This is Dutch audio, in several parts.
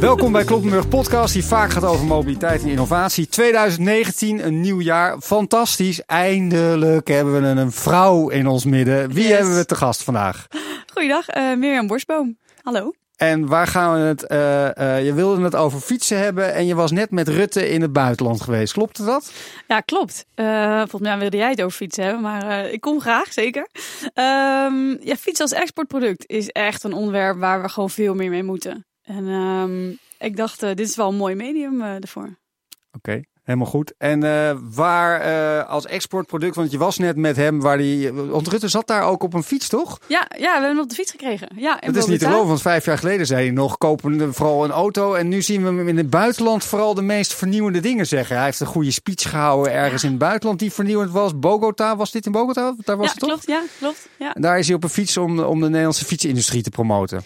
Welkom bij Kloppenburg Podcast, die vaak gaat over mobiliteit en innovatie. 2019, een nieuw jaar. Fantastisch. Eindelijk hebben we een vrouw in ons midden. Wie Yes. hebben we te gast vandaag? Goeiedag, eh Mirjam Borstboom. Hallo. En waar gaan we het? eh, eh, je wilde het over fietsen hebben en je was net met Rutte in het buitenland geweest. Klopte dat? Ja, klopt. Eh, volgens mij wilde jij het over fietsen hebben, maar ik kom graag, zeker. Ehm, ja, fietsen als exportproduct is echt een onderwerp waar we gewoon veel meer mee moeten. En ehm, ik dacht, eh, dit is wel een mooi medium eh, ervoor. Oké, helemaal goed. En eh, waar als exportproduct, want je was net met hem, waar die. Want Rutte zat daar ook op een fiets, toch? Ja, ja, we hebben hem op de fiets gekregen. Ja, in Het is niet te geloven, want vijf jaar geleden zei hij nog, kopen vooral een auto. En nu zien we hem in het buitenland vooral de meest vernieuwende dingen zeggen. Hij heeft een goede speech gehouden ergens in het buitenland die vernieuwend was. Bogota, was dit in Bogota? Daar was Ja, het toch? klopt. Ja, klopt. Ja. En daar is hij op een fiets om, om de Nederlandse fietsindustrie te promoten.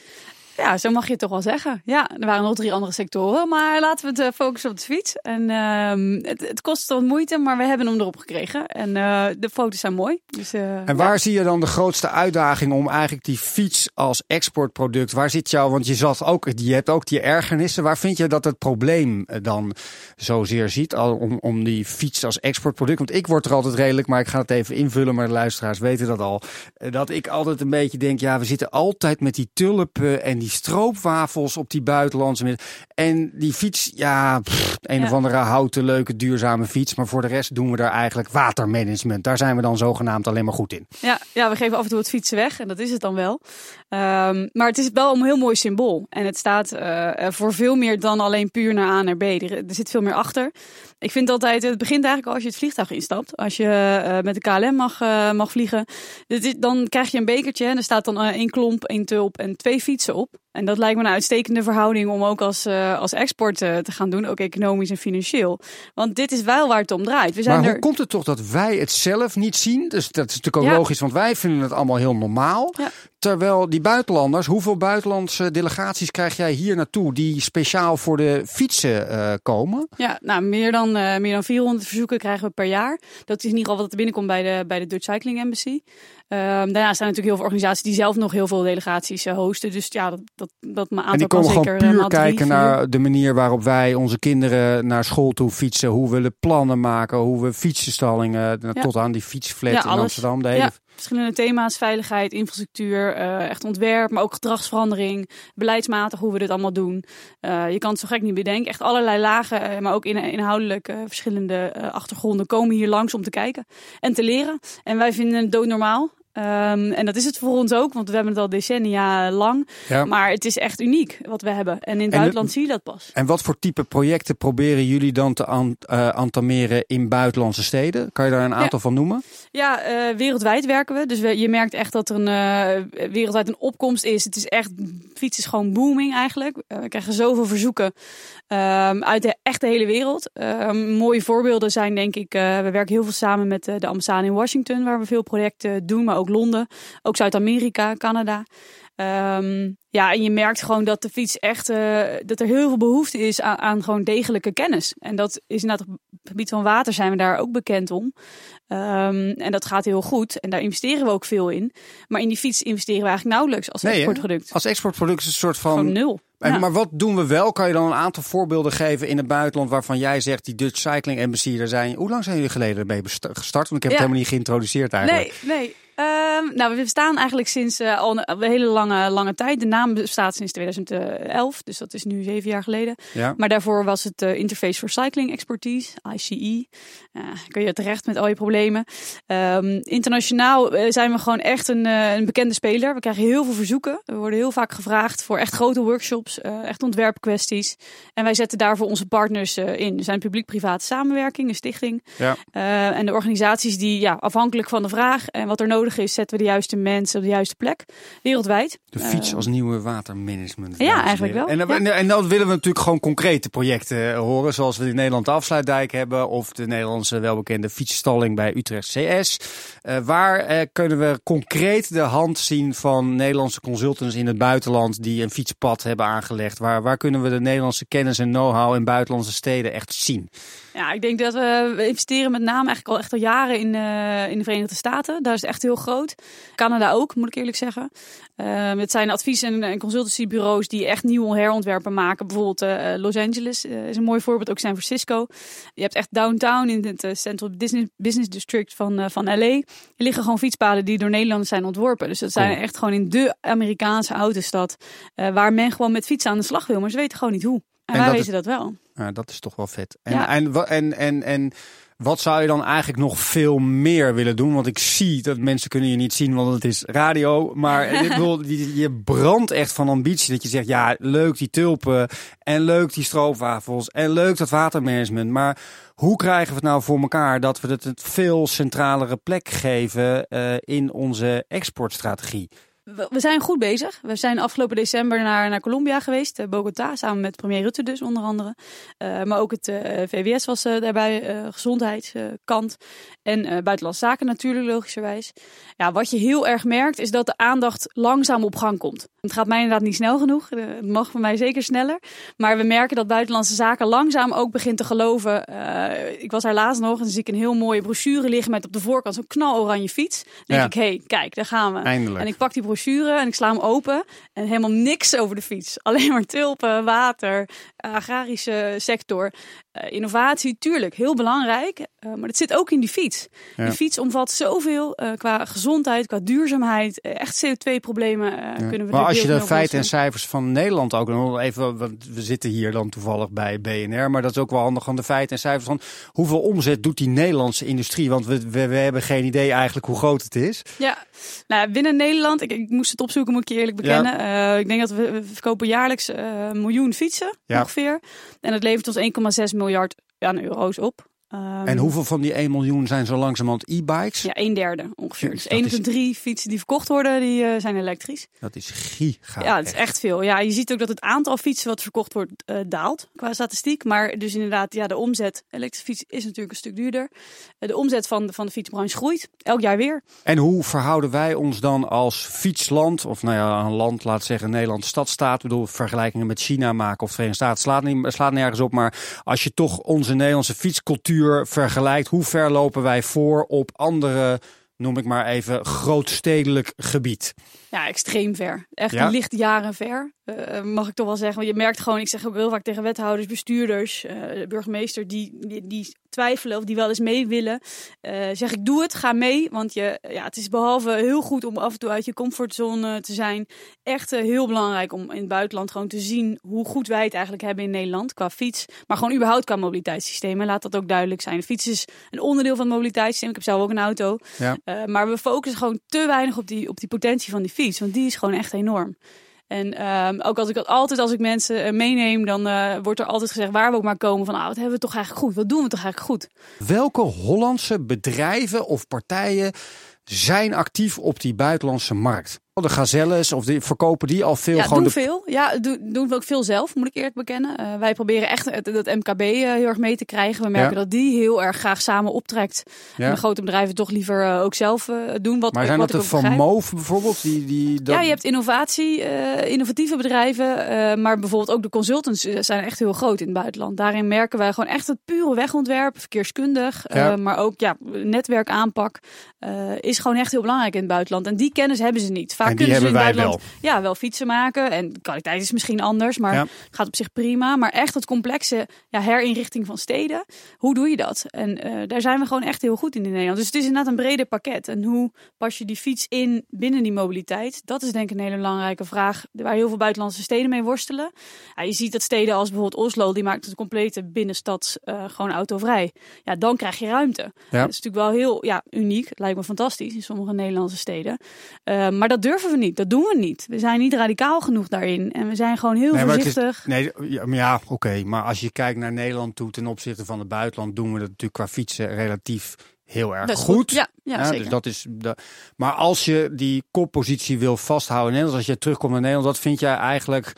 Ja, zo mag je het toch wel zeggen. Ja, er waren nog drie andere sectoren, maar laten we het eh, focussen op de fiets. En ehm, het, het kost wat moeite, maar we hebben hem erop gekregen. En eh, de foto's zijn mooi. Dus, eh, En waar zie je dan de grootste uitdaging om eigenlijk die fiets als exportproduct? Waar zit jou, want je, zat ook, je hebt ook die ergernissen. Waar vind je dat het probleem dan zozeer ziet al om, om die fiets als exportproduct? Want ik word er altijd redelijk, maar ik ga het even invullen, maar de luisteraars weten dat al. Dat ik altijd een beetje denk, ja, we zitten altijd met die tulpen en die stroopwafels op die buitenlandse. En die fiets, ja, pff, een Ja. of andere houten, leuke, duurzame fiets. Maar voor de rest doen we daar eigenlijk watermanagement. Daar zijn we dan zogenaamd alleen maar goed in. Ja, ja, we geven af en toe het fietsen weg en dat is het dan wel. Ehm, maar het is wel een heel mooi symbool. En het staat eh, voor veel meer dan alleen puur naar A naar B. Er, zit veel meer achter. Ik vind altijd, het begint eigenlijk al als je het vliegtuig instapt. Als je eh, met de KLM mag, eh, mag vliegen. Dan krijg je een bekertje en er staat dan één klomp, één tulp en twee fietsen op. En dat lijkt me een uitstekende verhouding om ook als, eh, als export eh, te gaan doen. Ook economisch en financieel. Want dit is wel waar het om draait. We zijn Maar er... hoe komt het toch dat wij het zelf niet zien? Dus dat is natuurlijk ook Ja. logisch, want wij vinden het allemaal heel normaal. Ja. Terwijl die buitenlanders, hoeveel buitenlandse delegaties krijg jij hier naartoe die speciaal voor de fietsen eh, komen? Ja, nou, meer dan, meer dan 400 verzoeken krijgen we per jaar. Dat is in ieder geval wat er binnenkomt bij de, bij de Dutch Cycling Embassy. Ehm, daarnaast zijn er natuurlijk heel veel organisaties die zelf nog heel veel delegaties eh, hosten. Dus ja, dat, dat, dat mijn aantal en die kan komen zeker gewoon eh, puur kijken naar de manier waarop wij onze kinderen naar school toe fietsen. Hoe we plannen maken, hoe we fietsenstallingen, eh, Ja. tot aan die fietsflat Ja, in alles. Amsterdam. De hele Ja, verschillende thema's, veiligheid, infrastructuur, echt ontwerp, maar ook gedragsverandering, beleidsmatig hoe we dit allemaal doen. Je kan het zo gek niet bedenken. Echt allerlei lagen, maar ook in, inhoudelijk verschillende achtergronden komen hier langs om te kijken en te leren. En wij vinden het doodnormaal. Ehm, en dat is het voor ons ook, want we hebben het al decennia lang. Ja. Maar het is echt uniek wat we hebben. En in het En buitenland het- zie je dat pas. En wat voor type projecten proberen jullie dan te an- eh, entameren in buitenlandse steden? Kan je daar een aantal van noemen? Ja, eh, wereldwijd werken we. Dus we, je merkt echt dat er een, eh, wereldwijd een opkomst is. Het is echt, fiets is gewoon booming eigenlijk. We krijgen zoveel verzoeken ehm, uit de echte hele wereld. Ehm, mooie voorbeelden zijn denk ik, we werken heel veel samen met de ambassade in Washington, waar we veel projecten doen, maar ook Londen, ook Zuid-Amerika, Canada. Ehm, ja, en je merkt gewoon dat de fiets echt, eh, dat er heel veel behoefte is aan, aan gewoon degelijke kennis. En dat is inderdaad op het gebied van water zijn we daar ook bekend om. Ehm, en dat gaat heel goed. En daar investeren we ook veel in. Maar in die fiets investeren we eigenlijk nauwelijks als Nee, hè? exportproduct. Als exportproduct is het een soort van. Gewoon nul. En, Ja. Maar wat doen we wel? Kan je dan een aantal voorbeelden geven in het buitenland waarvan jij zegt die Dutch Cycling Embassy daar zijn? Hoe lang zijn jullie geleden ermee gestart? Want ik heb het helemaal niet geïntroduceerd eigenlijk. Nee, nee. Ehm, nou, we bestaan eigenlijk sinds eh, al een, een hele lange, lange tijd. De naam bestaat sinds 2011, dus dat is nu zeven jaar geleden. Ja. Maar daarvoor was het eh, Interface for Cycling Expertise, ICE. Eh, kun je terecht met al je problemen. Ehm, internationaal eh, zijn we gewoon echt een, een bekende speler. We krijgen heel veel verzoeken. We worden heel vaak gevraagd voor echt grote workshops, echt ontwerpkwesties. En wij zetten daarvoor onze partners in. Er zijn publiek-private samenwerking, een stichting. Ja. En de organisaties die, ja, afhankelijk van de vraag en wat er nodig is, zetten we de juiste mensen op de juiste plek. Wereldwijd. De fiets Eh, als nieuwe watermanagement. Ja, eigenlijk wel. En, dan- en dan willen we natuurlijk gewoon concrete projecten eh, horen. Zoals we in Nederland de Afsluitdijk hebben. Of de Nederlandse welbekende fietsstalling bij Utrecht CS. Eh, waar kunnen we concreet de hand zien van Nederlandse consultants in het buitenland. Die een fietspad hebben aangelegd. Waar, waar kunnen we de Nederlandse kennis en know-how in buitenlandse steden echt zien? Ja, ik denk dat we, we investeren met name eigenlijk al echt al jaren in, uh, in de Verenigde Staten. Daar is echt heel groot. Canada ook, moet ik eerlijk zeggen. Uh, het zijn advies- en, en, consultancybureaus die echt nieuwe herontwerpen maken. Bijvoorbeeld uh, Los Angeles is een mooi voorbeeld, ook San Francisco. Je hebt echt downtown in het Central Business, Business District van, van LA. Er liggen gewoon fietspaden die door Nederlanders zijn ontworpen. Dus dat zijn echt gewoon in de Amerikaanse autostad. waar men gewoon met fietsen aan de slag wil, maar ze weten gewoon niet hoe. En, en wij weten dat wel. Dat is toch wel vet. En, ja. en, en, en, en wat zou je dan eigenlijk nog veel meer willen doen? Want ik zie dat mensen kunnen je niet zien, want het is radio. Maar ik bedoel, je brandt echt van ambitie. Dat je zegt, ja, leuk die tulpen. En leuk die stroopwafels. En leuk dat watermanagement. Maar hoe krijgen we het nou voor elkaar dat we het een veel centralere plek geven uh, in onze exportstrategie? We zijn goed bezig. We zijn afgelopen december naar, naar Colombia geweest, uh, Bogota, samen met premier Rutte dus onder andere. Uh, maar ook het uh, VWS was daarbij, gezondheidskant en buitenlandse zaken natuurlijk logischerwijs. Ja, wat je heel erg merkt is dat de aandacht langzaam op gang komt. Het gaat mij inderdaad niet snel genoeg, het mag voor mij zeker sneller. Maar we merken dat buitenlandse zaken langzaam ook begint te geloven. ik was daar laatst nog en zie ik een heel mooie brochure liggen met op de voorkant zo'n knaloranje fiets. Dan denk ja. ik, hé, hey, kijk, daar gaan we. Eindelijk. En ik pak die brochure brochure en ik sla hem open. En helemaal niks over de fiets. Alleen maar tulpen, water, agrarische sector. Uh, innovatie, tuurlijk, heel belangrijk. Uh, maar het zit ook in die fiets. Ja. Die fiets omvat zoveel uh, qua gezondheid, qua duurzaamheid. echt CO2-problemen ja. kunnen we Maar als je de feiten en cijfers van Nederland ook nog even... Want we zitten hier dan toevallig bij BNR. Maar dat is ook wel handig van de feiten en cijfers van... hoeveel omzet doet die Nederlandse industrie? Want we, we, we hebben geen idee eigenlijk hoe groot het is. Ja, nou, binnen Nederland, ik, ik moest het opzoeken, moet ik je eerlijk bekennen. Ja. ik denk dat we, we verkopen jaarlijks een miljoen fietsen ja. ongeveer. En het levert ons 1,6 miljard aan euro's op. Um, en hoeveel van die 1 miljoen zijn zo langzamerhand e-bikes? Ja, een derde ongeveer. Dus 1 van drie fietsen die verkocht worden, die uh, zijn elektrisch. Dat is giga. Ja, het is echt veel. Ja, je ziet ook dat het aantal fietsen wat verkocht wordt uh, daalt qua statistiek. Maar dus inderdaad, ja, de omzet, elektrische fiets is natuurlijk een stuk duurder. Uh, de omzet van, van de fietsbranche groeit, elk jaar weer. En hoe verhouden wij ons dan als fietsland, of nou ja, een land, laat zeggen Nederland, stadstaat. Ik bedoel, vergelijkingen met China maken of de Verenigde Staten slaat, niet, slaat nergens op. Maar als je toch onze Nederlandse fietscultuur vergelijkt, hoe ver lopen wij voor op andere, noem ik maar even, grootstedelijk gebied? Ja, extreem ver. Echt ja? licht jaren ver. Uh, mag ik toch wel zeggen. Want je merkt gewoon, ik zeg ook heel vaak tegen wethouders, bestuurders, uh, burgemeester, die, die, die, twijfelen of die wel eens mee willen. Uh, zeg ik, doe het, ga mee. Want je, ja, het is behalve heel goed om af en toe uit je comfortzone te zijn, echt heel belangrijk om in het buitenland gewoon te zien hoe goed wij het eigenlijk hebben in Nederland qua fiets. Maar gewoon überhaupt qua mobiliteitssystemen. Laat dat ook duidelijk zijn. De fiets is een onderdeel van het mobiliteitssysteem. Ik heb zelf ook een auto. Ja. maar we focussen gewoon te weinig op die, op die potentie van die fiets. Want die is gewoon echt enorm. En um, ook als ik altijd als ik mensen uh, meeneem, dan uh, wordt er altijd gezegd waar we ook maar komen van, ah, wat hebben we toch eigenlijk goed? Wat doen we toch eigenlijk goed? Welke Hollandse bedrijven of partijen zijn actief op die buitenlandse markt? De gazelles of die verkopen die al veel? Ja, gewoon doen veel. Ja, doen, doen we ook veel zelf, moet ik eerlijk bekennen. Uh, wij proberen echt het, dat MKB uh, heel erg mee te krijgen. We merken ja. dat die heel erg graag samen optrekt. Ja. En de grote bedrijven toch liever uh, ook zelf doen. Wat, maar zijn wat dat de Van Moof bijvoorbeeld? Die, die, dat... Ja, je hebt innovatie, innovatieve bedrijven. maar bijvoorbeeld ook de consultants zijn echt heel groot in het buitenland. Daarin merken wij gewoon echt het pure wegontwerp, verkeerskundig. Ja. maar ook ja, netwerkaanpak is gewoon echt heel belangrijk in het buitenland. En die kennis hebben ze niet. Vaak en die hebben wij wel. Ja, wel fietsen maken. En de kwaliteit is misschien anders, maar ja. gaat op zich prima. Maar echt het complexe ja, herinrichting van steden. Hoe doe je dat? En uh, daar zijn we gewoon echt heel goed in in Nederland. Dus het is inderdaad een breder pakket. En hoe pas je die fiets in binnen die mobiliteit? Dat is denk ik een hele belangrijke vraag waar heel veel buitenlandse steden mee worstelen. Ja, je ziet dat steden als bijvoorbeeld Oslo, die maakt het complete binnenstad uh, gewoon autovrij. Ja, dan krijg je ruimte. Ja. Dat is natuurlijk wel heel ja, uniek. Lijkt me fantastisch in sommige Nederlandse steden. Uh, maar dat durven we niet. Dat doen we niet. We zijn niet radicaal genoeg daarin. En we zijn gewoon heel nee, voorzichtig. Is, nee, ja, ja oké. Okay. Maar als je kijkt naar Nederland toe ten opzichte van het buitenland, doen we dat natuurlijk qua fietsen relatief heel erg goed. goed. Ja, ja, ja Dus dat is de, maar als je die koppositie wil vasthouden in Nederland, als je terugkomt naar Nederland, wat vind jij eigenlijk?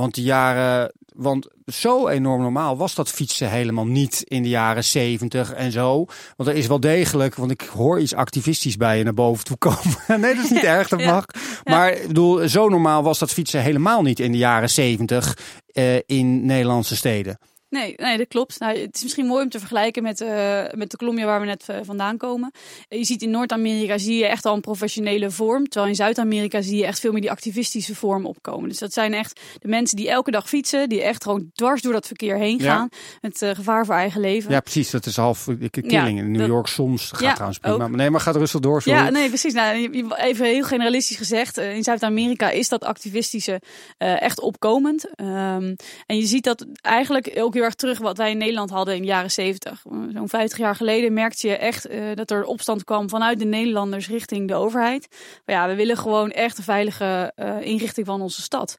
Want de jaren, want zo enorm normaal was dat fietsen helemaal niet in de jaren zeventig en zo. Want er is wel degelijk, want ik hoor iets activistisch bij je naar boven toe komen. nee, dat is niet erg, dat mag. Maar ik bedoel, zo normaal was dat fietsen helemaal niet in de jaren zeventig uh, in Nederlandse steden. Nee, nee, dat klopt. Nou, het is misschien mooi om te vergelijken met, uh, met de Colombia waar we net uh, vandaan komen. Je ziet in Noord-Amerika zie je echt al een professionele vorm. Terwijl in Zuid-Amerika zie je echt veel meer die activistische vorm opkomen. Dus dat zijn echt de mensen die elke dag fietsen. Die echt gewoon dwars door dat verkeer heen gaan. Met uh, gevaar voor eigen leven. Ja, precies. Dat is half killing. Ja, in New York soms gaat trouwens prima. Ook. Nee, maar gaat rustig door. Sorry. Ja, nee, precies. Nou, even heel generalistisch gezegd. in Zuid-Amerika is dat activistische echt opkomend. Um, en je ziet dat eigenlijk ook heel erg terug wat wij in Nederland hadden in de jaren 70. Zo'n 50 jaar geleden merkte je echt uh, dat er opstand kwam vanuit de Nederlanders richting de overheid. Maar ja, we willen gewoon echt een veilige uh, inrichting van onze stad.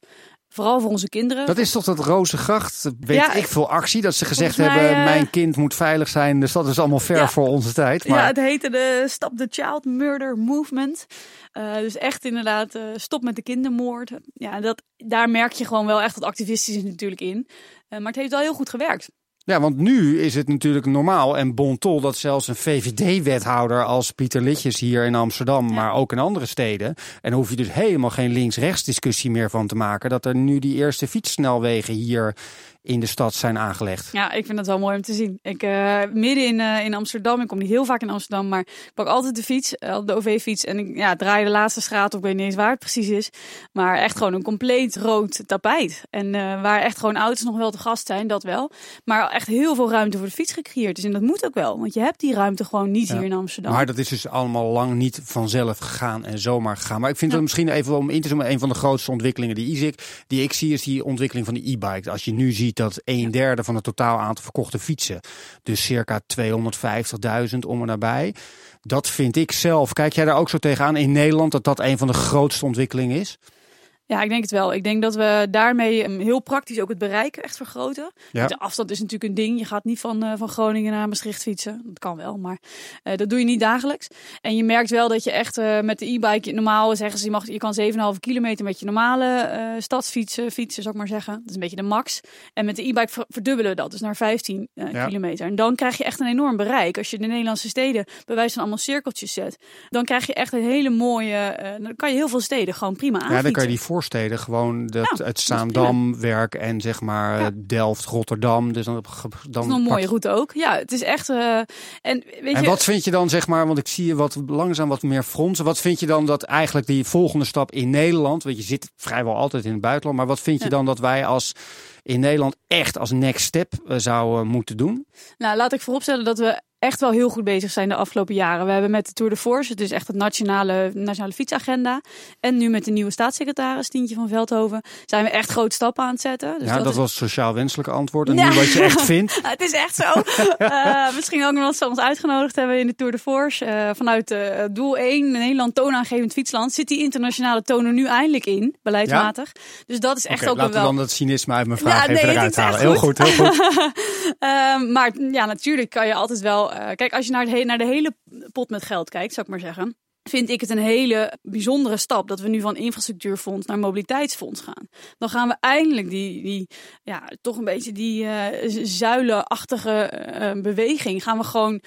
Vooral voor onze kinderen. Dat is toch dat Roze Gracht, weet ja, ik veel actie, dat ze gezegd hebben, uh, mijn kind moet veilig zijn. Dus dat is allemaal ver ja, voor onze tijd. Maar... Ja, het heette de Stop the Child Murder Movement. Uh, dus echt inderdaad, uh, stop met de kindermoord. Ja, dat, daar merk je gewoon wel echt dat activistisch natuurlijk in. maar het heeft wel heel goed gewerkt. Ja, want nu is het natuurlijk normaal en bon tol dat zelfs een VVD-wethouder als Pieter Litjes hier in Amsterdam, maar ook in andere steden, en hoef je dus helemaal geen links-rechts discussie meer van te maken, dat er nu die eerste fietssnelwegen hier in de stad zijn aangelegd. Ja, ik vind dat wel mooi om te zien. Ik uh, midden in, uh, in Amsterdam, ik kom niet heel vaak in Amsterdam, maar ik pak altijd de fiets, uh, de OV-fiets. En ik ja, draai de laatste straat op, ik weet niet eens waar het precies is. Maar echt gewoon een compleet rood tapijt. En waar echt gewoon auto's nog wel te gast zijn, dat wel. Maar echt heel veel ruimte voor de fiets gecreëerd. Dus en dat moet ook wel, want je hebt die ruimte gewoon niet hier in Amsterdam. Maar dat is dus allemaal lang niet vanzelf gegaan en zomaar gegaan. Maar ik vind ja. het misschien even om in te zoomen, een van de grootste ontwikkelingen die, ISIC, die ik zie, is die ontwikkeling van de e-bike. Als je nu ziet dat een derde van het totaal aantal verkochte fietsen, dus circa 250.000 om en nabij. Dat vind ik zelf. Kijk jij daar ook zo tegenaan in Nederland dat dat een van de grootste ontwikkelingen is? Ja, ik denk het wel. Ik denk dat we daarmee um, heel praktisch ook het bereik echt vergroten. Ja. De afstand is natuurlijk een ding. Je gaat niet van, uh, van Groningen naar Maastricht fietsen. Dat kan wel, maar uh, dat doe je niet dagelijks. En je merkt wel dat je echt uh, met de e-bike, normaal zeggen ze, je, mag, je kan 7,5 kilometer met je normale stadsfietsen fietsen, zou ik maar zeggen. Dat is een beetje de max. En met de e-bike verdubbelen we dat, dus naar 15 ja. kilometer. En dan krijg je echt een enorm bereik. Als je de Nederlandse steden bij wijze van allemaal cirkeltjes zet, dan krijg je echt een hele mooie, dan kan je heel veel steden gewoon prima aan. Ja, dan kan je die voorsteden gewoon dat, het Zaandam-werk en zeg maar ja. Delft, Rotterdam. Dus dan, dan dat is een mooie route ook. Ja, het is echt. Uh, en weet en je, wat vind je dan, zeg maar, want ik zie je wat langzaam wat meer fronsen. Wat vind je dan dat eigenlijk die volgende stap in Nederland, want je zit vrijwel altijd in het buitenland, maar wat vind je ja. dan dat wij als in Nederland echt als next step uh, zouden moeten doen? Nou, laat ik vooropstellen dat we echt wel heel goed bezig zijn de afgelopen jaren. We hebben met de Tour de Force, het is echt het nationale, nationale fietsagenda. En nu met de nieuwe staatssecretaris, Tientje van Veldhoven, zijn we echt grote stappen aan het zetten. Dus ja, dat, dat is... was sociaal wenselijke antwoord. En ja. nu wat je echt vindt. het is echt zo. uh, misschien ook omdat ze ons uitgenodigd hebben in de Tour de Force. Uh, vanuit uh, doel 1, Nederland toonaangevend fietsland, zit die internationale toon er nu eindelijk in, beleidsmatig. Ja? Dus dat is echt okay, ook laten wel... we dan dat cynisme uit mijn vraag ja, even nee, eruit halen. Heel goed, heel goed. Maar ja, natuurlijk kan je altijd wel uh, kijk, als je naar, naar de hele pot met geld kijkt, zou ik maar zeggen vind ik het een hele bijzondere stap dat we nu van infrastructuurfonds naar mobiliteitsfonds gaan. Dan gaan we eindelijk die, die ja, toch een beetje die uh, zuilenachtige uh, beweging, gaan we gewoon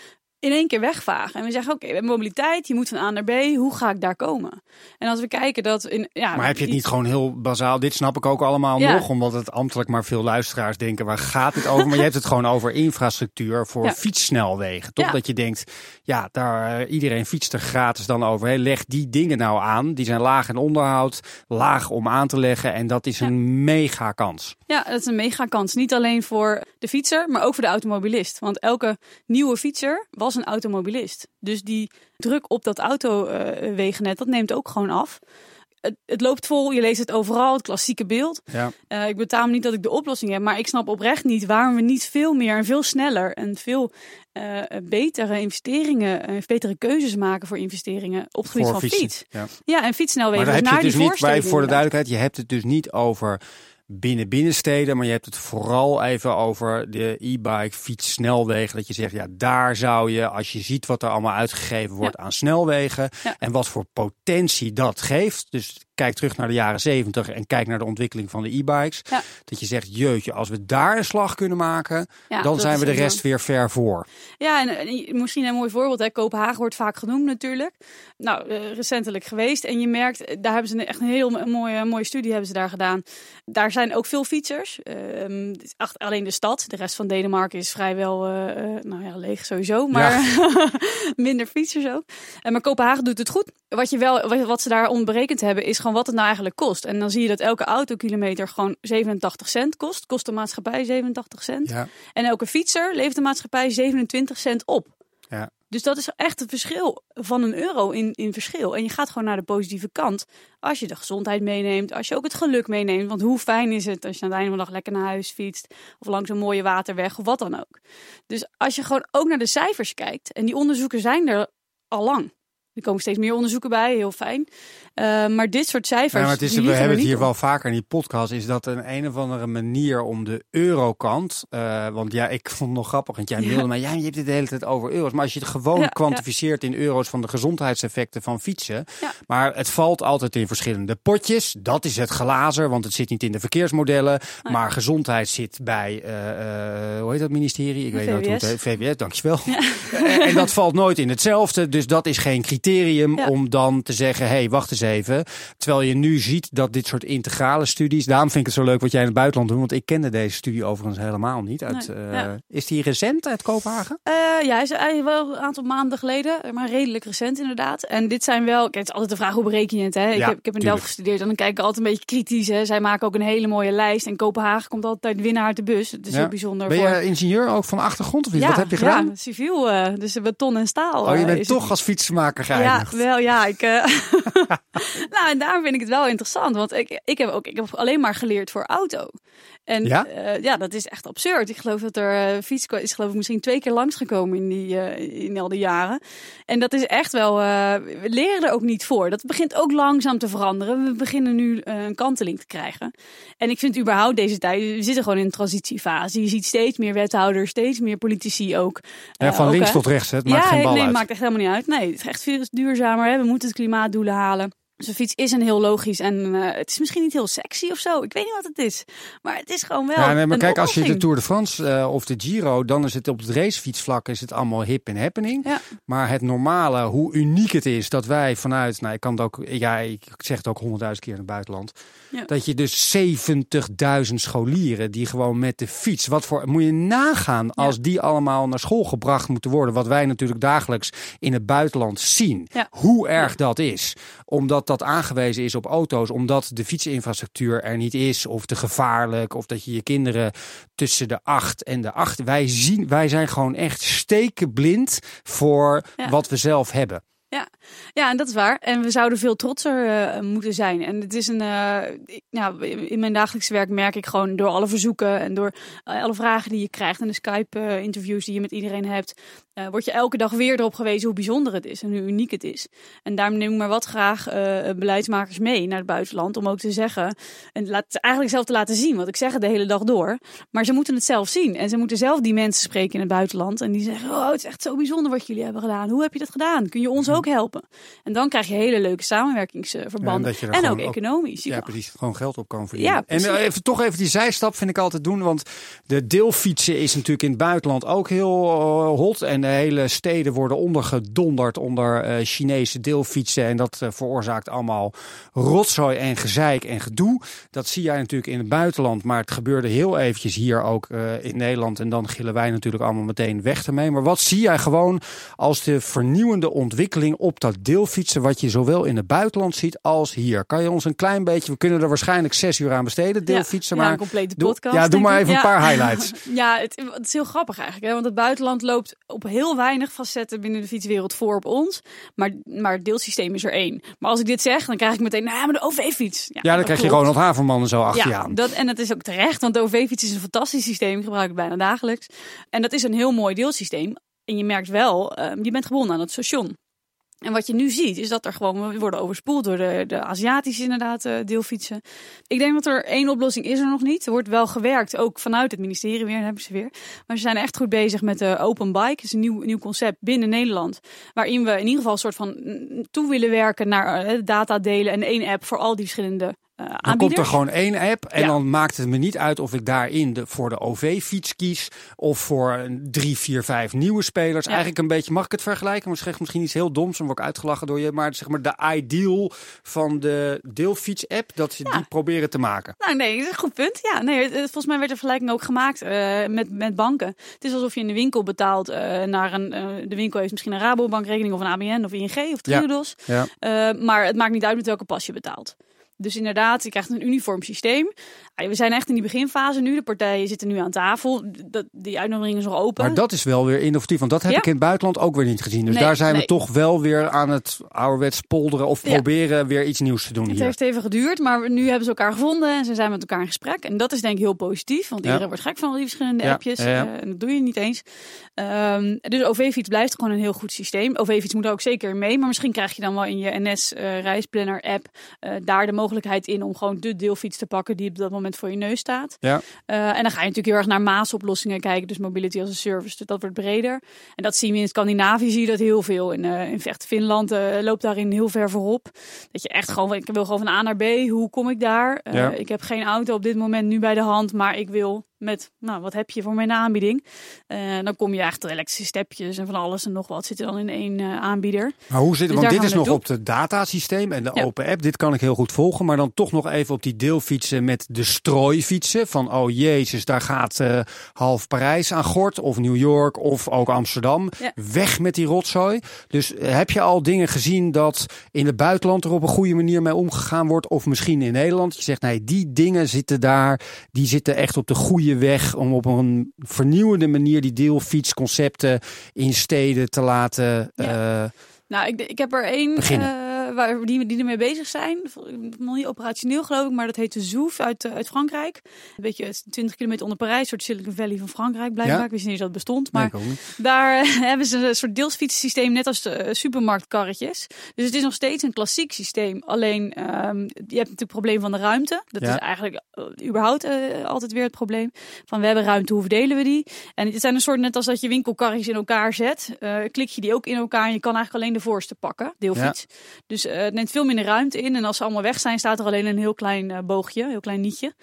in één keer wegvagen. En we zeggen, oké, okay, we hebben mobiliteit, je moet van A naar B, hoe ga ik daar komen? En als we kijken dat... In, ja, maar heb je het niet gewoon heel bazaal, dit snap ik ook allemaal ja. nog, omdat het ambtelijk maar veel luisteraars denken, waar gaat het over? Maar je hebt het gewoon over infrastructuur voor ja. fietssnelwegen. Toch dat je denkt, ja, daar, uh, iedereen fietst er gratis dan over. Hè? Leg die dingen nou aan, die zijn laag in onderhoud, laag om aan te leggen en dat is een mega kans. Ja, dat is een mega kans. Niet alleen voor de fietser, maar ook voor de automobilist. Want elke nieuwe fietser was een automobilist. Dus die druk op dat autowegennet, dat neemt ook gewoon af. Het, het, loopt vol, je leest het overal, het klassieke beeld. Ja. Uh, ik betaam niet dat ik de oplossing heb, maar ik snap oprecht niet waarom we niet veel meer en veel sneller en veel uh, betere investeringen, uh, betere keuzes maken voor investeringen op het gebied van fietsen. fiets. Ja. ja, en fietssnelwegen. Maar daar heb je dus niet, bij, voor de duidelijkheid, je hebt het dus niet over binnen binnensteden, maar je hebt het vooral even over de e-bike fietssnelwegen. Dat je zegt, ja, daar zou je, als je ziet wat er allemaal uitgegeven wordt ja. aan snelwegen ja. en wat voor potentie dat geeft. Dus kijk terug naar de jaren zeventig en kijk naar de ontwikkeling van de e-bikes. Ja. Dat je zegt, jeutje, als we daar een slag kunnen maken, Ja, dan zijn we de rest weer ver voor. Ja, en, en misschien een mooi voorbeeld. Hè. Kopenhagen wordt vaak genoemd natuurlijk. Nou, eh, recentelijk geweest. En je merkt, eh, daar hebben ze een, echt een heel mo- mooie, mooie studie hebben ze daar gedaan. Daar zijn ook veel fietsers. Ehm, alleen de stad. De rest van Denemarken is vrijwel eh, nou ja, leeg sowieso. Maar minder fietsers ook. En maar Kopenhagen doet het goed. Wat, je wel, wat ze daar onberekend hebben, is gewoon wat het nou eigenlijk kost. En dan zie je dat elke autokilometer gewoon 87 cent kost. Kost de maatschappij 87 cent. Ja. En elke fietser levert de maatschappij 27 cent op. Ja. Dus dat is echt het verschil van een euro in, in verschil. En je gaat gewoon naar de positieve kant. Als je de gezondheid meeneemt, als je ook het geluk meeneemt. Want hoe fijn is het als je aan het einde van de dag lekker naar huis fietst. Of langs een mooie waterweg of wat dan ook. Dus als je gewoon ook naar de cijfers kijkt. En die onderzoeken zijn er al lang. Er komen steeds meer onderzoeken bij, heel fijn. Eh, maar dit soort cijfers. Ja, maar het is, we hebben het hier niet wel vaker in die podcast. Is dat een een of andere manier om de eurokant. eh want ja, ik vond het nog grappig. Want jij Ja. mailde mij. Ja, je hebt het de hele tijd over euro's. Maar als je het gewoon Ja, kwantificeert in euro's van de gezondheidseffecten van fietsen. Maar het valt altijd in verschillende potjes. Dat is het glazer, want het zit niet in de verkeersmodellen. Maar gezondheid zit bij, eh, hoe heet dat ministerie? Ik weet niet hoe het heet. VWS, dankjewel. En, en dat valt nooit in hetzelfde. Dus dat is geen criterium om dan te zeggen, hé, hey, wacht eens even. Terwijl je nu ziet dat dit soort integrale studies, daarom vind ik het zo leuk wat jij in het buitenland doet, want ik kende deze studie overigens helemaal niet. Uit, Nee, eh, ja. Is die recent uit Kopenhagen? Eh, ja, hij is eigenlijk wel een aantal maanden geleden, maar redelijk recent inderdaad. En dit zijn wel, kijk, het is altijd de vraag hoe bereken je het. Hè? Ik, Ja, heb, ik heb in. Delft gestudeerd en dan kijk ik altijd een beetje kritisch. Hè? Zij maken ook een hele mooie lijst en Kopenhagen komt altijd winnaar uit de bus. Het is Ja. heel bijzonder. Ben voor... je ingenieur ook van achtergrond of niet? ja, wat heb je gedaan? Ja, civiel, eh, dus beton en staal. oh, je bent toch het. als fietsenmaker Ja, geëindigd. wel, ja. Ik, nou, en daarom vind ik het wel interessant. Want ik, ik, heb ook, ik heb alleen maar geleerd voor auto. En Ja? ja, ja dat is echt absurd. Ik geloof dat er eh fiets is geloof ik misschien twee keer langsgekomen in, die, eh, in al die jaren. En dat is echt wel, eh, we leren er ook niet voor. Dat begint ook langzaam te veranderen. We beginnen nu eh, een kanteling te krijgen. En ik vind überhaupt deze tijd, we zitten gewoon in een transitiefase. Je ziet steeds meer wethouders, steeds meer politici ook. Ja, Eh, van ook, links hè. tot rechts, het maakt ja, geen bal nee, uit. maakt echt helemaal niet uit. Nee, het is echt veel duurzamer. Hè? We moeten het klimaatdoelen halen. Een fiets is een heel logisch en eh, het is misschien niet heel sexy of zo. Ik weet niet wat het is, maar het is gewoon wel. Ja, nee, maar een kijk, als je de. Tour de France eh, of de Giro, dan is het op het racefietsvlak is het allemaal hip en happening. Ja. Maar het normale, hoe uniek het is dat wij vanuit, nou, ik kan het ook, ja, ik zeg het ook honderdduizend keer in het buitenland, Ja. dat je dus 70.000 scholieren die gewoon met de fiets, wat voor, moet je nagaan als die allemaal naar school gebracht moeten worden, wat wij natuurlijk dagelijks in het buitenland zien, hoe erg dat is, omdat dat aangewezen is op auto's, omdat de fietsinfrastructuur er niet is, of te gevaarlijk, of dat je je kinderen tussen de acht en de acht, wij zien, wij zijn gewoon echt stekenblind voor Ja. wat we zelf hebben. Ja, en dat is waar. En we zouden veel trotser eh, moeten zijn. En het is een. ik- nou, in mijn dagelijkse werk merk ik gewoon door alle verzoeken en door eh, alle vragen die je krijgt en de Skype-interviews die je met iedereen hebt, eh, word je elke dag weer erop gewezen hoe bijzonder het is en hoe uniek het is. En daarom neem ik maar wat graag eh, beleidsmakers mee naar het buitenland om ook te zeggen en laat, eigenlijk zelf te laten zien. Want ik zeg het de hele dag door, maar ze moeten het zelf zien en ze moeten zelf die mensen spreken in het buitenland en die zeggen: Oh, het is echt zo bijzonder wat jullie hebben gedaan. Hoe heb je dat gedaan? Kun je ons ook helpen? En dan krijg je hele leuke samenwerkingsverbanden. Ja, er en ook economisch. Ja, precies. Gewoon geld op kan verdienen. Ja, en precies. eh, even, toch even die zijstap vind ik altijd doen. Want de deelfietsen is natuurlijk in het buitenland ook heel hot. En hele steden worden ondergedonderd onder eh, Chinese deelfietsen. En dat eh, veroorzaakt allemaal rotzooi en gezeik en gedoe. Dat zie jij natuurlijk in het buitenland. Maar het gebeurde heel eventjes hier ook eh, in Nederland. En dan gillen wij natuurlijk allemaal meteen weg ermee. Maar wat zie jij gewoon als de vernieuwende ontwikkeling op dat deelfietsen, wat je zowel in het buitenland ziet als hier. Kan je ons een klein beetje, we kunnen er waarschijnlijk zes uur aan besteden, deelfietsen, Ja, maar een complete doe, podcast. ja, doe maar even een Ja. paar highlights. Ja, het, het is heel grappig eigenlijk. Hè? Want het buitenland loopt op heel weinig facetten binnen de fietswereld voor op ons. Maar, maar het deelsysteem is er één. Maar als ik dit zeg, dan krijg ik meteen, nou, maar de OV-fiets. Ja, dan dat krijg je. Ronald Haverman en zo achter je Ja, aan. dat, en dat is ook terecht, want de OV-fiets is een fantastisch systeem. Ik gebruik het bijna dagelijks. En dat is een heel mooi deelsysteem. En je merkt wel, eh, je bent gebonden aan het station. En wat je nu ziet, is dat er gewoon, we worden overspoeld door de, de Aziatische inderdaad uh, deelfietsen. Ik denk dat er één oplossing is er nog niet. Er wordt wel gewerkt, ook vanuit het ministerie weer, hebben ze weer. Maar ze zijn echt goed bezig met de Open Bike. Dat is een nieuw, nieuw concept binnen Nederland. Waarin we in ieder geval een soort van toe willen werken naar uh, data delen en één app voor al die verschillende uh, dan komt er gewoon één app en ja. dan maakt het me niet uit of ik daarin de, voor de OV-fiets kies of voor drie, vier, vijf nieuwe spelers. Ja. Eigenlijk een beetje, mag ik het vergelijken? Maar zeg misschien iets heel doms, dan word ik uitgelachen door je. Maar zeg maar de ideal van de deelfiets-app, dat ze ja. die proberen te maken. Nou nee, dat is een goed punt. Ja, nee, volgens mij werd de vergelijking ook gemaakt uh, met, met banken. Het is alsof je in de winkel betaalt uh, naar een, de winkel heeft misschien een Rabobankrekening of een ABN of ING of Triodos. Ja. maar het maakt niet uit met welke pas je betaalt. Dus inderdaad, je krijgt een uniform systeem. We zijn echt in die beginfase nu. De partijen zitten nu aan tafel. Dat, die uitnodiging is nog open. Maar dat is wel weer innovatief. Want dat heb ja? ik in het buitenland ook weer niet gezien. Dus nee, daar zijn nee. we toch wel weer aan het ouderwets polderen. Of proberen weer iets nieuws te doen het hier. heeft even geduurd. Maar nu hebben ze elkaar gevonden. En ze zijn met elkaar in gesprek. En dat is denk ik heel positief. Want iedereen wordt gek van al die verschillende appjes. Uh, en dat doe je niet eens. Um, dus OV-fiets blijft gewoon een heel goed systeem. OV-fiets moet er ook zeker mee. Maar misschien krijg je dan wel in je NS-reisplanner-app... Uh, daar de mogelijkheid in om gewoon de deelfiets te pakken... die op dat moment voor je neus staat. Ja. Uh, en dan ga je natuurlijk heel erg naar maasoplossingen kijken. Dus mobility als een service. Dus dat wordt breder. En dat zien we in Scandinavië zie je dat heel veel. In, uh, in Vecht Finland uh, loopt daarin heel ver voorop. Dat je echt gewoon, ik wil gewoon van A naar B. Hoe kom ik daar? Ja. Ik heb geen auto op dit moment nu bij de hand. Maar ik wil met, nou, wat heb je voor mijn aanbieding? Uh, dan kom je echt elektrische stepjes en van alles en nog wat zit er dan in één uh, aanbieder. Maar hoe zit het? Dus want dit is nog op het datasysteem en de ja. open app. Dit kan ik heel goed volgen. Maar dan toch nog even op die deelfietsen met de strooifietsen. Van, oh jezus, daar gaat uh, half Parijs aan gort. Of New York of ook Amsterdam. Ja. Weg met die rotzooi. Dus heb je al dingen gezien dat in het buitenland er op een goede manier mee omgegaan wordt? Of misschien in Nederland? Je zegt, nee, die dingen zitten daar. Die zitten echt op de goede weg om op een vernieuwende manier die deelfietsconcepten in steden te laten. Ja. Uh, nou, ik, ik heb er één uh, waar die, die ermee bezig zijn. Nog niet operationeel geloof ik, maar dat heet de Zouf uit, uh, uit Frankrijk. Een beetje 20 kilometer onder Parijs, een soort Silicon Valley van Frankrijk blijkbaar. Ja? Ik wist niet dat het bestond. Maar nee, daar hebben ze een soort deelsfietssysteem, net als de supermarktkarretjes. Dus het is nog steeds een klassiek systeem. Alleen, um, je hebt natuurlijk het probleem van de ruimte. Dat ja. is eigenlijk uh, überhaupt altijd weer het probleem. Van we hebben ruimte, hoe verdelen we die? En het zijn een soort, net als dat je winkelkarretjes in elkaar zet. klik je die ook in elkaar en je kan eigenlijk alleen de voorste pakken, deelfiets. Ja. Dus uh, het neemt veel minder ruimte in. En als ze allemaal weg zijn, staat er alleen een heel klein uh, boogje, heel klein nietje.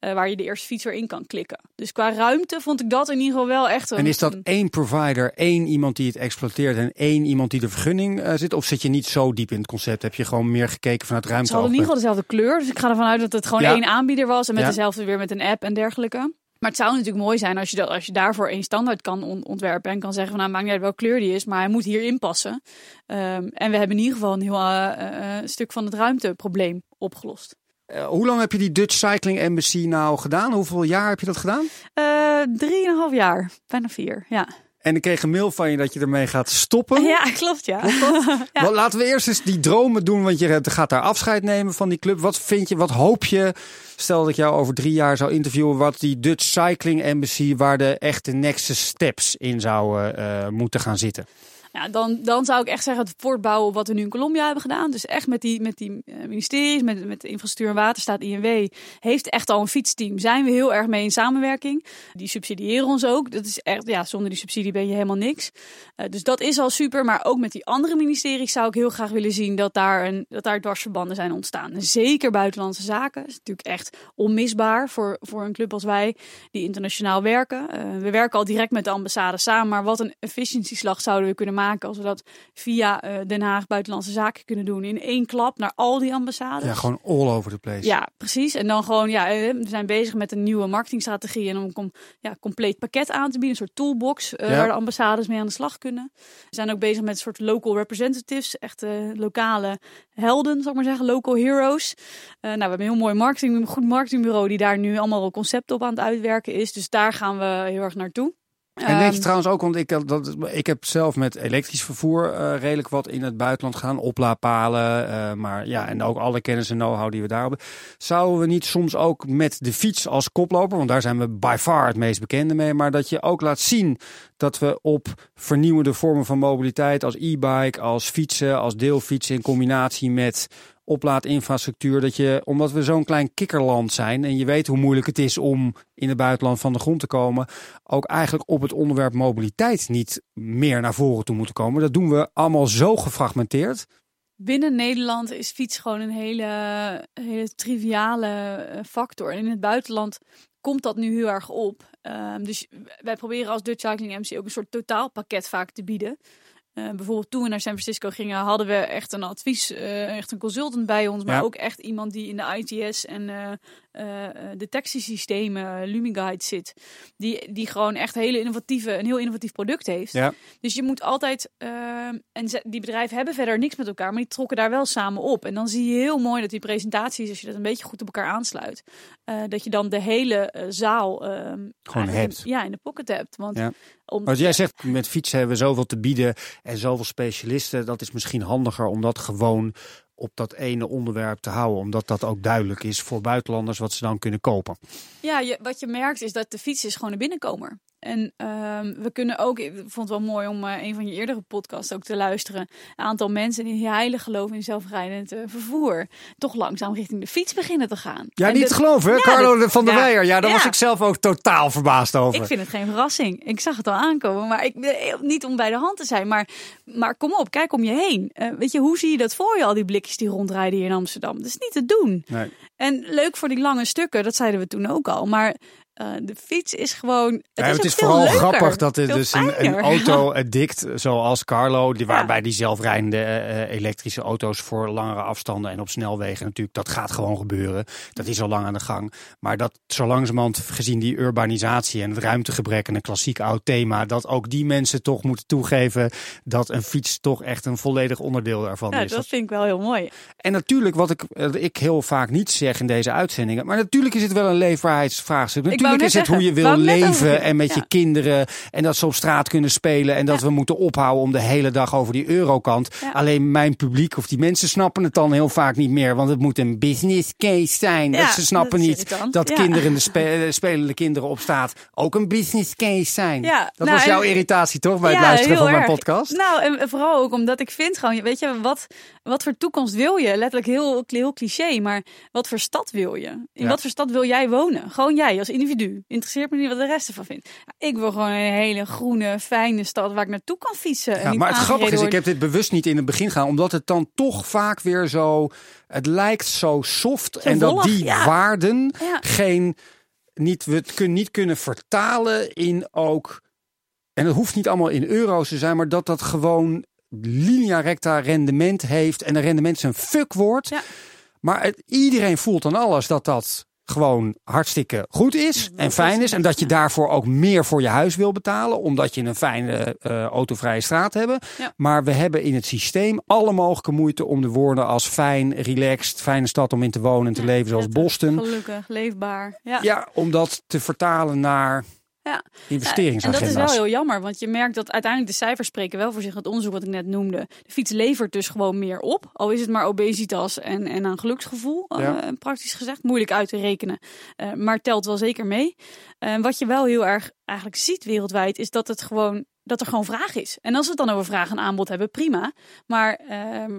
Uh, waar je de eerste fiets weer in kan klikken. Dus qua ruimte vond ik dat in ieder geval wel echt. Een, en is dat één provider, één iemand die het exploiteert en één iemand die de vergunning zit? Of zit je niet zo diep in het concept? Heb je gewoon meer gekeken vanuit ruimte? Ze hadden in ieder geval dezelfde kleur. Dus ik ga ervan uit dat het gewoon ja. één aanbieder was. En met ja. dezelfde weer met een app en dergelijke. Maar het zou natuurlijk mooi zijn als je, dat, als je daarvoor één standaard kan on ontwerpen. En kan zeggen van nou maakt niet uit welke kleur die is, maar hij moet hierin passen. Um, en we hebben in ieder geval een heel uh, uh, stuk van het ruimteprobleem opgelost. Uh, hoe lang heb je die Dutch Cycling Embassy nou gedaan? Hoeveel jaar heb je dat gedaan? Drieënhalf jaar, bijna vier, ja. En ik kreeg een mail van je dat je ermee gaat stoppen. Ja, klopt ja. ja. Laten we eerst eens die dromen doen, want je gaat daar afscheid nemen van die club. Wat vind je, wat hoop je, stel dat ik jou over drie jaar zou interviewen, wat die Dutch Cycling Embassy, waar de echte next steps in zouden uh, moeten gaan zitten? Ja, dan, dan zou ik echt zeggen het voortbouwen op wat we nu in Colombia hebben gedaan. Dus echt met die, met die uh, ministeries, met, met de infrastructuur en waterstaat, INW, heeft echt al een fietsteam. Zijn we heel erg mee in samenwerking. Die subsidiëren ons ook. Dat is echt, ja, zonder die subsidie ben je helemaal niks. Uh, dus dat is al super. Maar ook met die andere ministeries zou ik heel graag willen zien dat daar, een, dat daar dwarsverbanden zijn ontstaan. Zeker buitenlandse zaken. Dat is natuurlijk echt onmisbaar voor, voor een club als wij, die internationaal werken. Uh, we werken al direct met de ambassade samen. Maar wat een efficiëntieslag zouden we kunnen maken maken als we dat via uh, Den Haag Buitenlandse Zaken kunnen doen. In één klap naar al die ambassades. Ja, gewoon all over the place. Ja, precies. En dan gewoon, ja, we zijn bezig met een nieuwe marketingstrategie en om een com ja, compleet pakket aan te bieden. Een soort toolbox uh, ja. waar de ambassades mee aan de slag kunnen. We zijn ook bezig met een soort local representatives, echte lokale helden, zal ik maar zeggen, local heroes. Nou, we hebben een heel mooi marketing, een goed marketingbureau die daar nu allemaal concepten op aan het uitwerken is. Dus daar gaan we heel erg naartoe. En denk je Ehm, trouwens ook, want ik, dat, ik heb zelf met elektrisch vervoer eh, redelijk wat in het buitenland gaan, oplaadpalen, eh, maar ja, en ook alle kennis en know-how die we daar hebben. Zouden we niet soms ook met de fiets als koploper, want daar zijn we by far het meest bekende mee, maar dat je ook laat zien dat we op vernieuwende vormen van mobiliteit als e-bike, als fietsen, als deelfietsen in combinatie met oplaadinfrastructuur, dat je, omdat we zo'n klein kikkerland zijn en je weet hoe moeilijk het is om in het buitenland van de grond te komen, ook eigenlijk op het onderwerp mobiliteit niet meer naar voren toe moeten komen. Dat doen we allemaal zo gefragmenteerd. binnen Nederland is fiets gewoon een hele, hele triviale eh, factor. En in het buitenland komt dat nu heel erg op. Ehm, dus wij proberen als Dutch Cycling MC ook een soort totaalpakket vaak te bieden. Eh, bijvoorbeeld toen we naar San Francisco gingen, hadden we echt een advies, eh, echt een consultant bij ons, maar Ja. ook echt iemand die in de ITS en eh eh, eh, detectiesystemen, Lumiguide zit, die, die gewoon echt hele innovatieve, een heel innovatief product heeft. Ja. Dus je moet altijd, en ze- die bedrijven hebben verder niks met elkaar, maar die trokken daar wel samen op. En dan zie je heel mooi dat die presentaties, als je dat een beetje goed op elkaar aansluit, eh, dat je dan de hele eh, zaal eigenlijk hebt. In, ja, in de pocket hebt. Want Ja. om, Wat jij zegt, met fietsen hebben we zoveel te bieden en zoveel specialisten. Dat is misschien handiger om dat gewoon op dat ene onderwerp te houden. Omdat dat ook duidelijk is voor buitenlanders wat ze dan kunnen kopen. Ja, wat je merkt is dat de fiets is gewoon een binnenkomer. En ehm, we kunnen ook, ik vond het wel mooi om eh, een van je eerdere podcasts ook te luisteren. Een aantal mensen die heilig geloven in zelfrijdend eh, vervoer. Toch langzaam richting de fiets beginnen te gaan. Ja, En niet te geloven. hè? Ja, Carlo dat- van der ja. Weijer. Ja, daar Ja. was ik zelf ook totaal verbaasd over. Ik vind het geen verrassing. Ik zag het al aankomen. Maar ik, eh, niet om bij de hand te zijn. Maar, maar kom op, kijk om je heen. Weet je, hoe zie je dat voor je, al die blikjes die rondrijden hier in Amsterdam? Dat is niet te doen. Nee. En leuk voor die lange stukken, dat zeiden we toen ook al. Maar eh, de fiets is gewoon. Het Ja, is, het is vooral leuker, grappig dat er dus een, een fijner. auto-addict zoals Carlo, die, Ja. waarbij die zelfrijdende eh, elektrische auto's voor langere afstanden en op snelwegen natuurlijk, dat gaat gewoon gebeuren. Dat is al lang aan de gang. Maar dat zo langzamerhand, gezien die urbanisatie en het ruimtegebrek en een klassiek oud thema, dat ook die mensen toch moeten toegeven dat een fiets toch echt een volledig onderdeel daarvan Ja, is. dat vind ik wel heel mooi. En natuurlijk, wat ik, eh, ik heel vaak niet zeg in deze uitzendingen, maar natuurlijk is het wel een leefbaarheidsvraagstuk. Natuurlijk is het hoe je wil leven en met ja. je kinderen en dat ze op straat kunnen spelen en dat we moeten ophouden om de hele dag over die eurokant. Ja. Alleen mijn publiek of die mensen snappen het dan heel vaak niet meer, want het moet een business case zijn. Dat ze snappen dat niet dat kinderen, de spe- eh, spelende kinderen op straat ook een business case zijn. Ja, dat nou, was jouw en- irritatie toch bij het luisteren van mijn podcast? Nou, en vooral ook omdat ik vind gewoon, weet je, wat, wat voor toekomst wil je? Letterlijk heel, heel cliché, maar wat voor stad wil je? In Ja. wat voor stad wil jij wonen? Gewoon jij als individu. Interesseert me niet wat de rest ervan vindt. Ik wil gewoon een hele groene, fijne stad waar ik naartoe kan fietsen. en Ja, maar het grappige is, ik heb dit bewust niet in het begin gedaan, omdat het dan toch vaak weer zo, het lijkt zo soft en dat die ja. waarden geen, niet, we het kun, niet kunnen vertalen in ook, en het hoeft niet allemaal in euro's te zijn, maar dat dat gewoon linea recta rendement heeft en een rendement is een fuckwoord. Ja. Maar het, iedereen voelt aan alles dat dat gewoon hartstikke goed is en fijn is. En dat je daarvoor ook meer voor je huis wil betalen. Omdat je een fijne eh, autovrije straat hebt. Ja. Maar we hebben in het systeem alle mogelijke moeite om de woorden als fijn, relaxed, fijne stad om in te wonen en te leven zoals Boston. Gelukkig, leefbaar. Ja. Ja, om dat te vertalen naar Ja. En dat investeringsagenda's. is wel heel jammer, want je merkt dat uiteindelijk de cijfers spreken wel voor zich. Het onderzoek wat ik net noemde. De fiets levert dus gewoon meer op. Al is het maar obesitas en, en aan geluksgevoel, Ja. eh, praktisch gezegd. Moeilijk uit te rekenen, eh, maar telt wel zeker mee. Eh, wat je wel heel erg eigenlijk ziet wereldwijd, is dat het gewoon dat er gewoon vraag is. En als we het dan over vraag en aanbod hebben, prima. Maar ehm,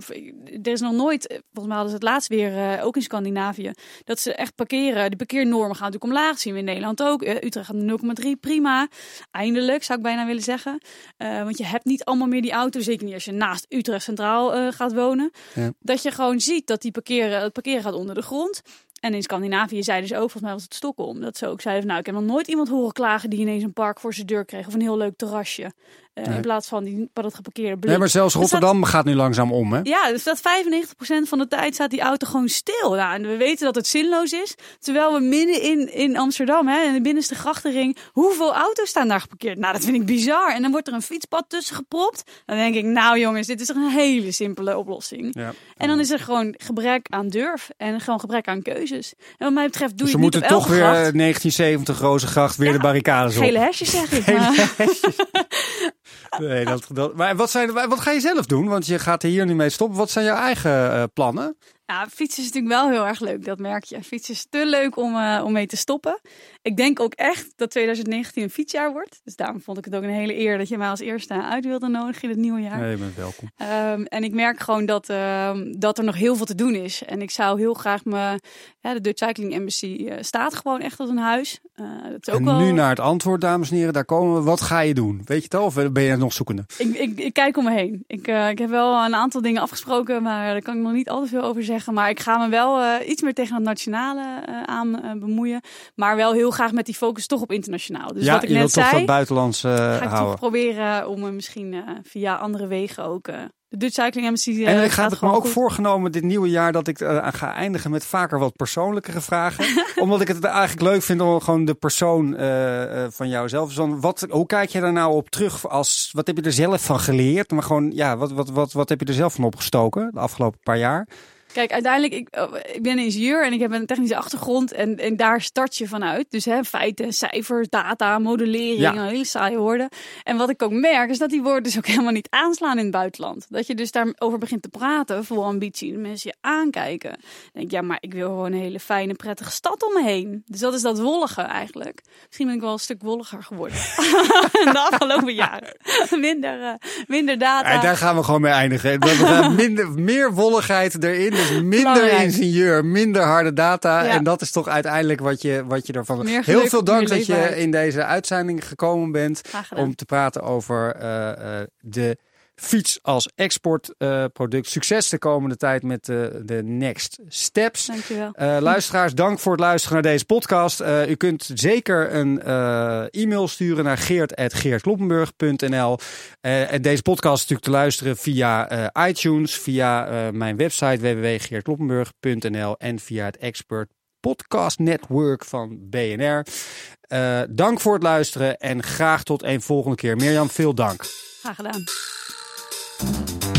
er is nog nooit, eh, volgens mij hadden ze het laatst weer, eh, ook in Scandinavië, dat ze echt parkeren. De parkeernormen gaan natuurlijk omlaag, zien we in Nederland ook. Eh, Utrecht gaat naar 0,3, prima. Eindelijk, zou ik bijna willen zeggen. Want je hebt niet allemaal meer die auto, zeker niet als je naast Utrecht Centraal gaat wonen. Ja. Dat je gewoon ziet dat die parkeren, het parkeren gaat onder de grond. En in Scandinavië zeiden ze ook, volgens mij was het Stockholm, dat ze ook zeiden nou, ik heb nog nooit iemand horen klagen die ineens een park voor zijn deur kreeg of een heel leuk terrasje. Uh, Nee. In plaats van die paddat geparkeerde blik. Nee, maar zelfs Er staat- Rotterdam gaat nu langzaam om, hè? Ja, dus dat 95% van de tijd staat die auto gewoon stil. Nou, en we weten dat het zinloos is. Terwijl we midden in, in Amsterdam, hè, in de binnenste grachtenring, hoeveel auto's staan daar geparkeerd? Nou, dat vind ik bizar. En dan wordt er een fietspad tussen gepropt. Dan denk ik, nou jongens, dit is toch een hele simpele oplossing. Ja. En dan is er gewoon gebrek aan durf en gewoon gebrek aan keuzes. En wat mij betreft doe Dus je het niet moeten op toch weer gracht. eh, 1970 Rozengracht weer Ja, de barricades op. Gele hesjes zeg ik. maar- Nee, dat, dat, maar wat, zijn, wat ga je zelf doen? Want je gaat er hier nu mee stoppen. Wat zijn jouw eigen eh, plannen? Ja, fietsen is natuurlijk wel heel erg leuk, dat merk je. Fietsen is te leuk om, eh, om mee te stoppen. Ik denk ook echt dat 2019 een fietsjaar wordt. Dus daarom vond ik het ook een hele eer dat je mij als eerste uit wilde nodigen in het nieuwe jaar. Nee, je bent welkom. Ehm, en ik merk gewoon dat, ehm, dat er nog heel veel te doen is. En ik zou heel graag me. Ja, de Dutch Cycling Embassy eh, staat gewoon echt als een huis. Eh, dat is ook En wel, nu naar het antwoord, dames en heren. Daar komen we. Wat ga je doen? Weet je het al? Of ben je nog zoekende? ik, ik, ik kijk om me heen. Ik, ik heb wel een aantal dingen afgesproken, maar daar kan ik nog niet al te veel over zeggen. Maar ik ga me wel eh, iets meer tegen het nationale eh, aan eh, bemoeien. Maar wel heel graag met die focus toch op internationaal. Dus ja, wat ik je net toch zei. dat buitenlands ga ik toch houden. proberen om misschien via andere wegen ook. de Dutch Cycling eh, En ik gaat heb me ook goed. voorgenomen dit nieuwe jaar dat ik ga eindigen met vaker wat persoonlijkere vragen. Omdat ik het eigenlijk leuk vind om gewoon de persoon van jouzelf. Dus dan, wat, hoe kijk je daar nou op terug? Als, wat heb je er zelf van geleerd? Maar gewoon, ja, wat, wat, wat, wat heb je er zelf van opgestoken de afgelopen paar jaar? Kijk, uiteindelijk, ik, oh, ik ben ingenieur en ik heb een technische achtergrond. En, en daar start je vanuit. Dus hè, feiten, cijfers, data, modellering, Ja. hele saaie woorden. En wat ik ook merk, is dat die woorden dus ook helemaal niet aanslaan in het buitenland. Dat je dus daarover begint te praten, vol ambitie. De mensen je aankijken. Dan denk ik, ja, maar ik wil gewoon een hele fijne, prettige stad om me heen. Dus dat is dat wollige eigenlijk. Misschien ben ik wel een stuk wolliger geworden. de afgelopen jaren. minder, eh, minder data. En daar gaan we gewoon mee eindigen. We gaan minder, meer wolligheid erin. Dus minder Belangrijk. ingenieur, minder harde data. Ja. En dat is toch uiteindelijk wat je, wat je ervan... Heel veel dank dat je in deze uitzending gekomen bent. Om te praten over eh, eh, de fiets als exportproduct. Succes de komende tijd met de, de next steps. Dankjewel. Eh, luisteraars, dank voor het luisteren naar deze podcast. Eh, u kunt zeker een eh, e-mail sturen naar geert.geertkloppenburg.nl. Eh, en deze podcast is natuurlijk te luisteren via eh, iTunes, via eh, mijn website www.geertkloppenburg.nl en via het Expert Podcast Network van BNR. Eh, dank voor het luisteren en graag tot een volgende keer. Mirjam, veel dank. Graag gedaan. you